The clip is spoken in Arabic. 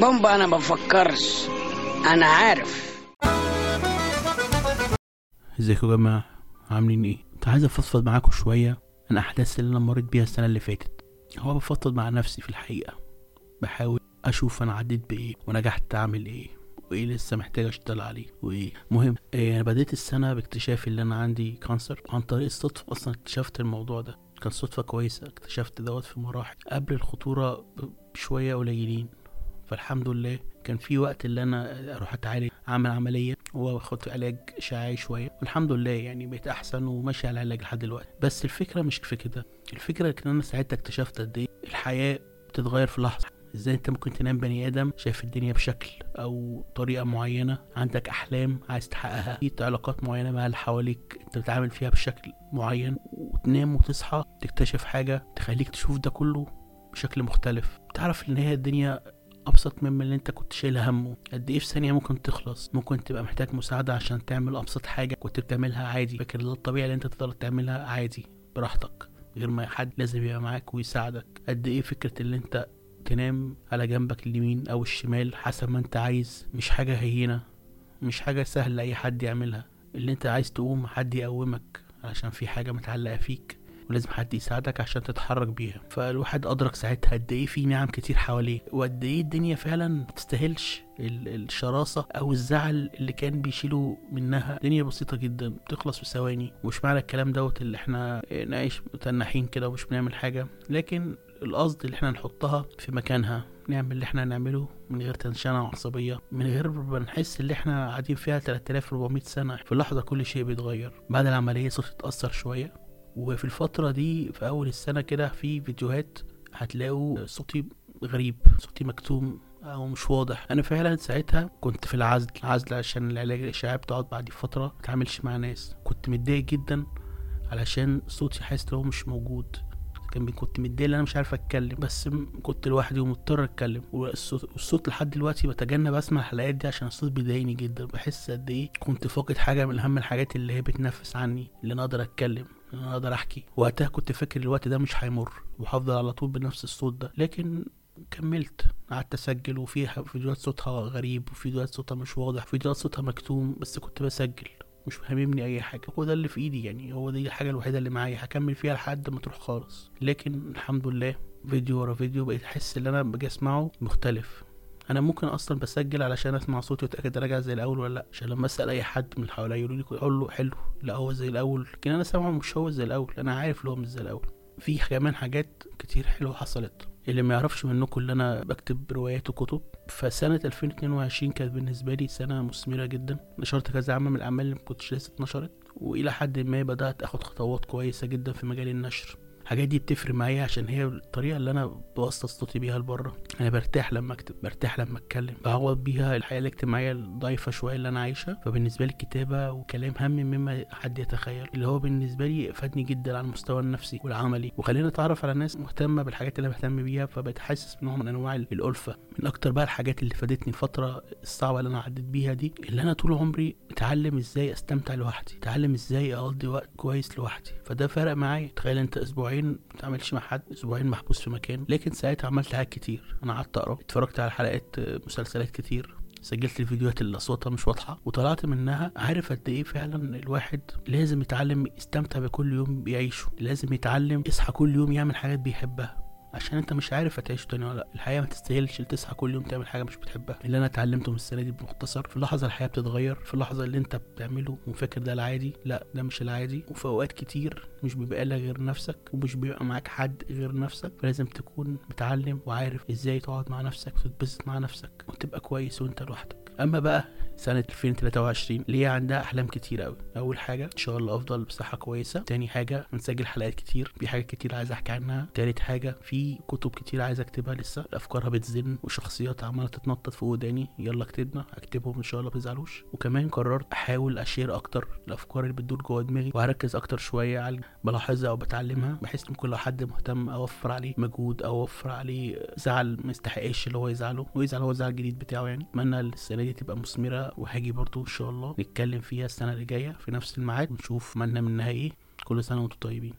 بومبا أنا بفكرش. أنا عارف. ازيكم يا جماعة؟ عاملين إيه؟ كنت عايز أفضفض معاكم شوية عن الاحداث اللي أنا مريت بيها السنة اللي فاتت. هو بفضفض مع نفسي في الحقيقة. بحاول أشوف أنا عديت بإيه ونجحت أعمل إيه وإيه لسه محتاج أشتغل عليه وإيه. مهم إيه أنا بديت السنة باكتشاف اللي أنا عندي كانسر عن طريق الصدفة. أصلا اكتشفت الموضوع ده. كان صدفة كويسة. اكتشفت دوت في مراحل قبل الخطورة بشوية قليلين. فالحمد لله كان في وقت اللي أنا أروح أتعالج أعمل عملية واخد علاج اشعاعي شوية. والحمد لله يعني بقيت أحسن وماشي على العلاج لحد دلوقتي. بس الفكرة مش في كده الفكرة إن أنا ساعتها اكتشفت قد إيه الحياة بتتغير في لحظه إزاي أنت ممكن تنام بني آدم شايف الدنيا بشكل أو طريقة معينة عندك أحلام عايز تحققها. في علاقات معينة مع اللي حواليك أنت بتتعامل فيها بشكل معين. وتنام وتصحى تكتشف حاجة تخليك تشوف ده كله بشكل مختلف. تعرف إن هي الدنيا أبسط مما اللي أنت كنت شايل همه. قد إيه في ثانية ممكن تخلص؟ ممكن تبقى محتاج مساعدة عشان تعمل أبسط حاجة كنت بتعملها عادي. فاكر ده الطبيعي اللي أنت تقدر تعملها عادي. براحتك. غير ما حد لازم يبقى معاك ويساعدك. قد إيه فكرة اللي أنت تنام على جنبك اليمين أو الشمال حسب ما أنت عايز. مش حاجة هينة. مش حاجة سهلة أي حد يعملها. اللي أنت عايز تقوم حد يقومك علشان في حاجة متعلقة فيك. ولازم حد يساعدك عشان تتحرك بيها. فالواحد أدرك ساعتها قد إيه في نعم كتير حواليه وقد إيه الدنيا فعلا ما تستاهلش الشراسة أو الزعل اللي كان بيشيله منها. دنيا بسيطة جدا بتخلص في ثواني. ومش معنى الكلام دوت اللي إحنا نعيش متنحين كده ومش بنعمل حاجة لكن القصد اللي إحنا نحطها في مكانها نعمل اللي إحنا نعمله من غير تنشنة وعصبية من غير ما نحس اللي إحنا قاعدين فيها 3400 سنة. في لحظة كل شيء بيتغير. بعد العملية صرت اتأثر شوية. وفي الفترة دي في أول السنة كده في فيديوهات هتلاقوا صوتي غريب صوتي مكتوم أو مش واضح. أنا فعلا ساعتها كنت في العزل عزل عشان العلاج الإشعاعي بتقعد بعد فترة متعاملش مع ناس. كنت متضايق جدا علشان صوتي حاسس لو مش موجود. كان كنت متضايق أنا مش عارف أتكلم بس كنت لوحدي ومضطر أتكلم. والصوت, لحد دلوقتي بتجنب أسمع الحلقات دي عشان الصوت بيضايقني جدا. بحس قد إيه كنت فاقد حاجة من أهم الحاجات اللي هي بتنفس عني اللي أنا أقدر أتكلم اللي أنا أقدر أحكي. وقتها كنت فاكر الوقت ده مش هيمر وهفضل على طول بنفس الصوت ده لكن كملت قعدت أسجل. وفي فيديوهات صوتها غريب وفيديوهات صوتها مش واضح فيديوهات صوتها مكتوم بس كنت بسجل. مش هاممني أي حاجة. هو ده اللي في إيدي يعني. هو دي الحاجة الوحيدة اللي معايا. هكمل فيها لحد ما تروح خالص. لكن الحمد لله فيديو ورا فيديو بقيت أحس إن أنا باجي أسمعه مختلف. أنا ممكن أصلا بسجل علشان أسمع صوتي وأتأكد راجع زي الأول ولا لأ. عشان لما أسأل أي حد من حواليا يقولوا لي أقول له حلو لأ هو زي الأول. لكن اانا سامعه مش هو زي الأول. أنا عارف اللي هو مش زي الأول. في كمان حاجات كتير حلوة حصلت. اللي ما يعرفش منكم اللي أنا بكتب روايات وكتب. فسنة 2022 كانت بالنسبة لي سنة مثمرة جدا. نشرت كذا عمل من الأعمال اللي مكنتش لسه اتنشرت. وإلى حد ما بدأت أخد خطوات كويسة جدا في مجال النشر. الحاجات دي بتفرق معايا عشان هي الطريقة اللي أنا بوصل صوتي بيها لبره. أنا برتاح لما أكتب برتاح لما أتكلم. بعوض بيها الحياة الاجتماعية الضعيفة شوية اللي أنا عايشها. فبالنسبة لي الكتابة وكلام هم مما حد يتخيل. اللي هو بالنسبة لي فادني جدا على المستوى النفسي والعملي. وخليني أتعرف على ناس مهتمة بالحاجات اللي أنا بهتم بيها. فبقيت حاسس بنوع من أنواع الألفة. من أكتر بقى الحاجات اللي فادتني الفترة الصعبة اللي أنا عديت بيها دي اللي أنا طول عمري أتعلم إزاي أستمتع لوحدي. أتعلم إزاي أقضي وقت كويس لوحدي. فده فرق معايا. تخيل أنت أسبوعين ما بتتعاملش مع حد أسبوعين محبوس في مكان. لكن ساعتها عملت حاجات كتير. أنا قعدت أقرأ اتفرجت على حلقات مسلسلات كتير. سجلت الفيديوهات اللي أصواتها مش واضحة. وطلعت منها عارف قد إيه فعلا الواحد لازم يتعلم يستمتع بكل يوم بيعيشه. لازم يتعلم يصحى كل يوم يعمل حاجات بيحبها. عشان انت مش عارف هتعيش تاني ولا لأ. الحياة ما تستاهلش تصحى كل يوم تعمل حاجة مش بتحبها. اللي أنا اتعلمته من السنة دي بمختصر في اللحظه الحياة بتتغير في اللحظه اللي أنت بتعمله وفاكر ده العادي لأ ده مش العادي. وفي أوقات كتير مش بيبقى لك غير نفسك ومش بيبقى معاك حد غير نفسك. فلازم تكون متعلم وعارف إزاي تقعد مع نفسك وتتبسط مع نفسك وتبقى كويس وأنت لوحدك. أما بقى سنة 2023 اللي هي عندها أحلام كتير أوي. أول حاجة إن شاء الله أفضل بصحة كويسة. تاني حاجة نسجل حلقات كتير. في حاجات كتير عايز أحكي عنها. تالت حاجة في كتب كتير عايز أكتبها لسه. أفكارها بتزن وشخصيات عمالة تتنطط في وداني. يلا اكتبنا. أكتبهم إن شاء الله متزعلوش وكمان قررت أحاول أشير أكتر الأفكار اللي بتدور جوه دماغي وهركز أكتر شوية على بلاحظها أو بتعلمها. بحيث إن كل حد مهتم أوفر عليه مجهود أو أوفر عليه زعل ما يستحقش اللي هو يزعله. ويزعل هو الزعل الجديد بتاعه يعني. أتمنى السنة دي تبقى مثمرة. وهاجي برضو إن شاء الله نتكلم فيها السنة اللي جاية في نفس الميعاد ونشوف مالنا منها إيه كل سنة وأنتم طيبين.